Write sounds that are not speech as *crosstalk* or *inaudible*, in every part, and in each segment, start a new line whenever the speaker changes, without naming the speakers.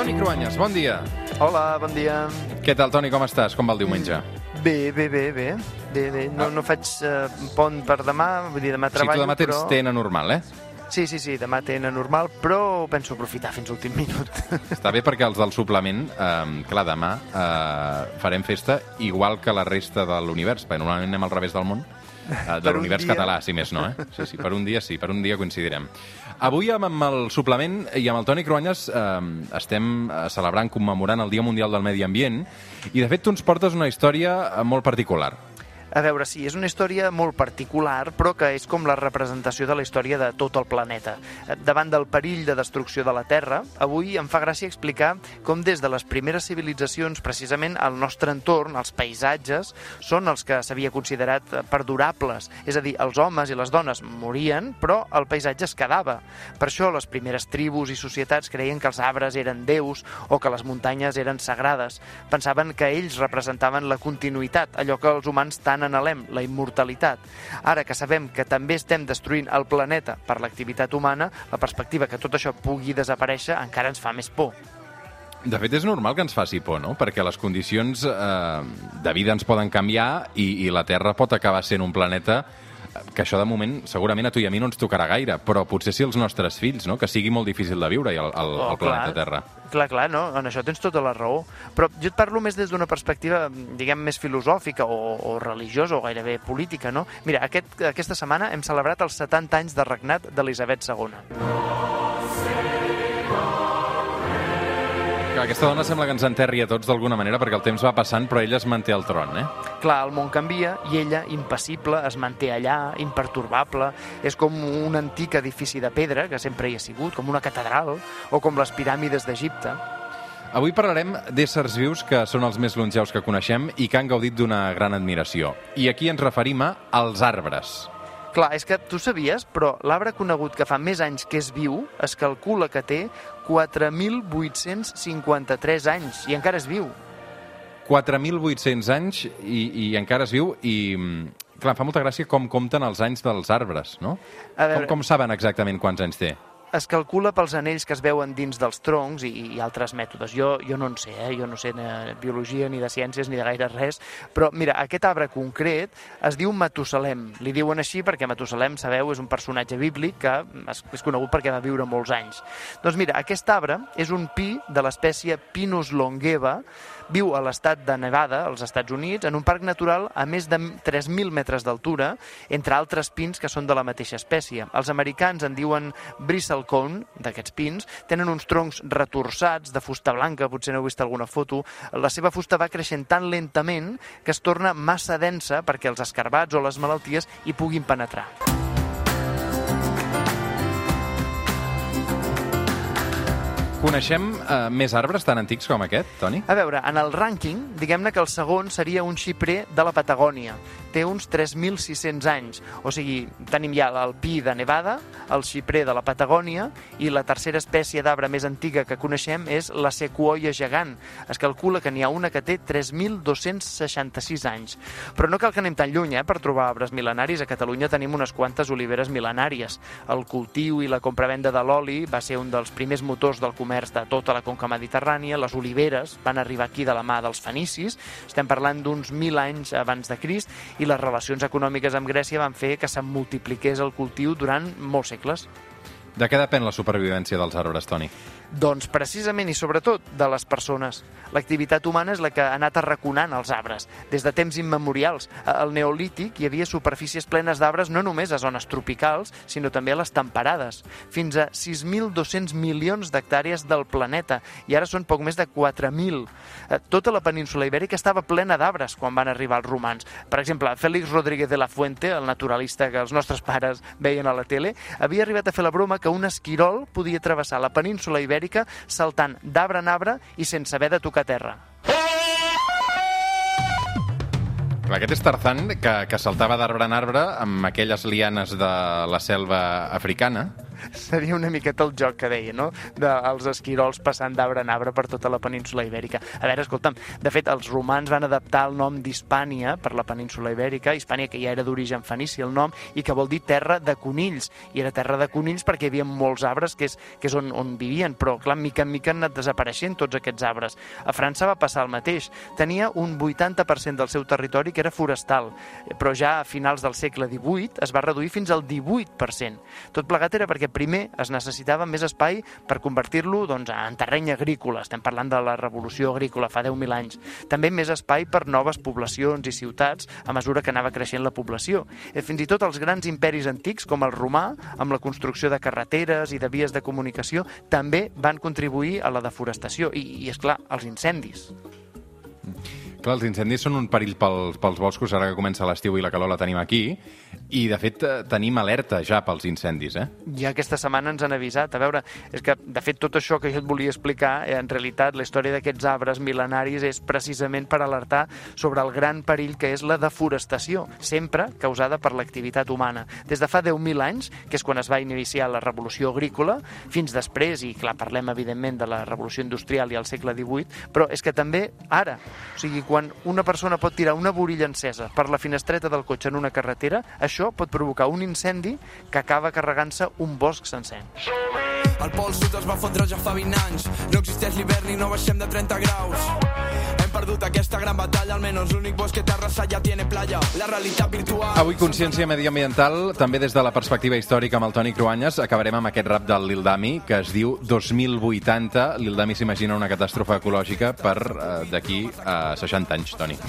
Toni Cruanyes, bon dia.
Hola, bon dia.
Què tal, Toni, com estàs? Com va el diumenge?
Bé, bé, bé, bé. bé, bé. No, no faig uh, pont per demà, vull dir, demà
O sigui,
treballo,
tu demà tens
però...
TN normal, eh?
Sí, sí, sí, demà TN normal, però penso aprofitar fins l'últim minut. *laughs*
Està bé perquè els del suplement, eh, clar, demà eh, farem festa igual que la resta de l'univers, perquè normalment anem al revés del món, eh, de l'univers
dia.
català, si més no, eh? Sí, sí, per un dia sí, per un dia coincidirem. Avui amb, el suplement i amb el Toni Cruanyes eh, estem celebrant, commemorant el Dia Mundial del Medi Ambient i, de fet, tu ens portes una història eh, molt particular.
A veure, sí, és una història molt particular, però que és com la representació de la història de tot el planeta. Eh, Davant del perill de destrucció de la Terra, avui em fa gràcia explicar com des de les primeres civilitzacions, precisament el nostre entorn, els paisatges, són els que s'havia considerat eh, perdurables. És a dir, els homes i les dones morien, però el paisatge es quedava. Per això les primeres tribus i societats creien que els arbres eren déus o que les muntanyes eren sagrades. Pensaven que ells representaven la continuïtat, allò que els humans tant anhelem, la immortalitat. Ara que sabem que també estem destruint el planeta per l'activitat humana, la perspectiva que tot això pugui desaparèixer encara ens fa més por.
De fet, és normal que ens faci por, no? Perquè les condicions eh, de vida ens poden canviar i, i la Terra pot acabar sent un planeta que això de moment segurament a tu i a mi no ens tocarà gaire, però potser si els nostres fills, no? que sigui molt difícil de viure al, al,
Oh,
al planeta
clar.
Terra.
Clar, clar, no? en això tens tota la raó. Però jo et parlo més des d'una perspectiva, diguem, més filosòfica o, o religiosa o gairebé política, no? Mira, aquest, aquesta setmana hem celebrat els 70 anys de regnat d'Elisabet II.
Que aquesta dona sembla que ens enterri a tots d'alguna manera perquè el temps va passant, però ella es manté al tron, eh?
Clar, el món canvia i ella, impassible, es manté allà, imperturbable. És com un antic edifici de pedra, que sempre hi ha sigut, com una catedral, o com les piràmides d'Egipte.
Avui parlarem d'éssers vius que són els més longeus que coneixem i que han gaudit d'una gran admiració. I aquí ens referim a als arbres.
Clar, és que tu sabies, però l'arbre conegut que fa més anys que és viu es calcula que té 4.853 anys i encara és viu.
4.800 anys i, i encara es viu i... mm, Clar, fa molta gràcia com compten els anys dels arbres, no?
A veure-
Com, com saben exactament quants anys té?
Es calcula pels anells que es veuen dins dels troncs i, i altres mètodes. Jo, jo no en sé, eh? jo no sé de biologia ni de ciències ni de gaire res, però mira, aquest arbre concret es diu Matusalem. Li diuen així perquè Matusalem, sabeu, és un personatge bíblic que és, és conegut perquè va viure molts anys. Doncs mira, aquest arbre és un pi de l'espècie Pinus longeva, viu a l'estat de Nevada, als Estats Units, en un parc natural a més de 3.000 metres d'altura, entre altres pins que són de la mateixa espècie. Els americans en diuen bristlecone, d'aquests pins, tenen uns troncs retorçats, de fusta blanca, potser n'heu vist alguna foto. La seva fusta va creixent tan lentament que es torna massa densa perquè els escarbats o les malalties hi puguin penetrar.
Coneixem eh, més arbres tan antics com aquest, Toni?
A veure, en el rànquing, diguem-ne que el segon seria un xiprer de la Patagònia. Té uns 3.600 anys. O sigui, tenim ja pi de Nevada, el xiprer de la Patagònia i la tercera espècie d'arbre més antiga que coneixem és la sequoia gegant. Es calcula que n'hi ha una que té 3.266 anys. Però no cal que anem tan lluny eh, per trobar arbres mil·lenaris. A Catalunya tenim unes quantes oliveres mil·lenàries. El cultiu i la compravenda de l'oli va ser un dels primers motors del comerç de tota la conca mediterrània. Les oliveres van arribar aquí de la mà dels fenicis. Estem parlant d'uns mil anys abans de Crist i les relacions econòmiques amb Grècia van fer que se'n multipliqués el cultiu durant molts segles.
De què depèn la supervivència dels arbres, Toni?
Doncs precisament i sobretot de les persones. L'activitat humana és la que ha anat arraconant els arbres. Des de temps immemorials, al Neolític hi havia superfícies plenes d'arbres no només a zones tropicals, sinó també a les temperades. Fins a 6.200 milions d'hectàrees del planeta, i ara són poc més de 4.000. Eh, Tota la península ibèrica estava plena d'arbres quan van arribar els romans. Per exemple, Félix Rodríguez de la Fuente, el naturalista que els nostres pares veien a la tele, havia arribat a fer la broma que un esquirol podia travessar la península ibèrica saltant d'arbre en arbre i sense haver de tocar terra.
Aquest és Tarzan, que, que saltava d'arbre en arbre amb aquelles lianes de la selva africana.
Seria una miqueta el joc que deia, no? Dels de, esquirols passant d'arbre en arbre per tota la península ibèrica. A veure, escolta'm, de fet, els romans van adaptar el nom d'Hispània per la península ibèrica, Hispània que ja era d'origen fenici el nom, i que vol dir terra de conills. I era terra de conills perquè hi havia molts arbres que és, que és on, on vivien, però, clar, mica en mica han anat desapareixent tots aquests arbres. A França va passar el mateix. Tenia un 80% del seu territori que era forestal, però ja a finals del segle XVIII es va reduir fins al 18%. Tot plegat era perquè primer es necessitava més espai per convertir-lo doncs, en terreny agrícola. Estem parlant de la revolució agrícola fa 10.000 anys. També més espai per noves poblacions i ciutats a mesura que anava creixent la població. I fins i tot els grans imperis antics, com el romà, amb la construcció de carreteres i de vies de comunicació, també van contribuir a la deforestació i, i és clar, els incendis.
Clar, els incendis són un perill pels, pels boscos, ara que comença l'estiu i la calor la tenim aquí, i de fet eh, tenim alerta ja pels incendis, eh?
Ja aquesta setmana ens han avisat. A veure, és que de fet tot això que jo et volia explicar, eh, en realitat la història d'aquests arbres mil·lenaris és precisament per alertar sobre el gran perill que és la deforestació, sempre causada per l'activitat humana. Des de fa 10.000 anys, que és quan es va iniciar la revolució agrícola, fins després, i clar, parlem evidentment de la revolució industrial i al segle XVIII, però és que també ara, o sigui, quan una persona pot tirar una vorilla encesa per la finestreta del cotxe en una carretera, això pot provocar un incendi que acaba carregant-se un bosc sencer. El pol sud es va fotre ja fa 20 anys. No existeix l'hivern i no baixem de 30 graus. Perdut aquesta gran batalla, almenys l'únic bosc que Terrassa ja tiene playa. La realitat virtual...
Avui consciència mediambiental, també des de la perspectiva històrica amb el Toni Cruanyes, acabarem amb aquest rap del Lil Dami, que es diu 2080. Lil Dami s'imagina una catàstrofe ecològica per uh, d'aquí a 60 anys, Toni. *laughs*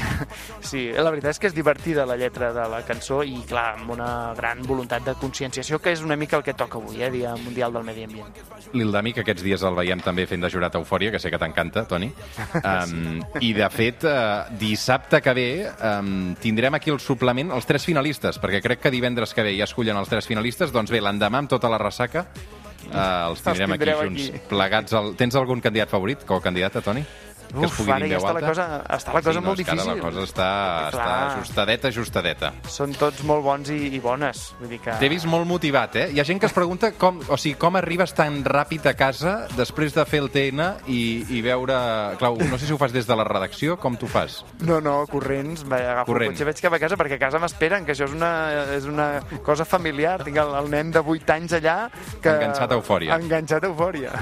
Sí, la veritat és que és divertida la lletra de la cançó i, clar, amb una gran voluntat de conscienciació, que és una mica el que toca avui, eh, Dia Mundial del Medi Ambient.
Lil Dami, que aquests dies el veiem també fent de jurat Eufòria, que sé que t'encanta, Toni. *laughs* Um, I, de fet, uh, dissabte que ve um, tindrem aquí el suplement, els tres finalistes, perquè crec que divendres que ve ja escollen els tres finalistes, doncs bé, l'endemà amb tota la ressaca uh, els tindrem els aquí junts, aquí. plegats. El... Tens algun candidat favorit com a candidata, Toni?
Que es pugui ara ja està la cosa, està la cosa sí, no, molt difícil.
la cosa està, està ajustadeta, ajustadeta.
Són tots molt bons i, i bones. Vull dir que...
T'he vist molt motivat, eh? Hi ha gent que es pregunta com, o sigui, com arribes tan ràpid a casa després de fer el TN i, i veure... Clau, no sé si ho fas des de la redacció, com tu fas?
No, no, corrents. Agafo Corrent. el cotxe, veig cap a casa, perquè a casa m'esperen, que això és una, és una cosa familiar. Tinc el, el nen de 8 anys allà... Que...
Enganxat a eufòria.
Enganxat a eufòria.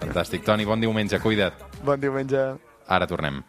Fantàstic. Toni, bon diumenge, cuida't.
Bon diumenge.
Ara tornem.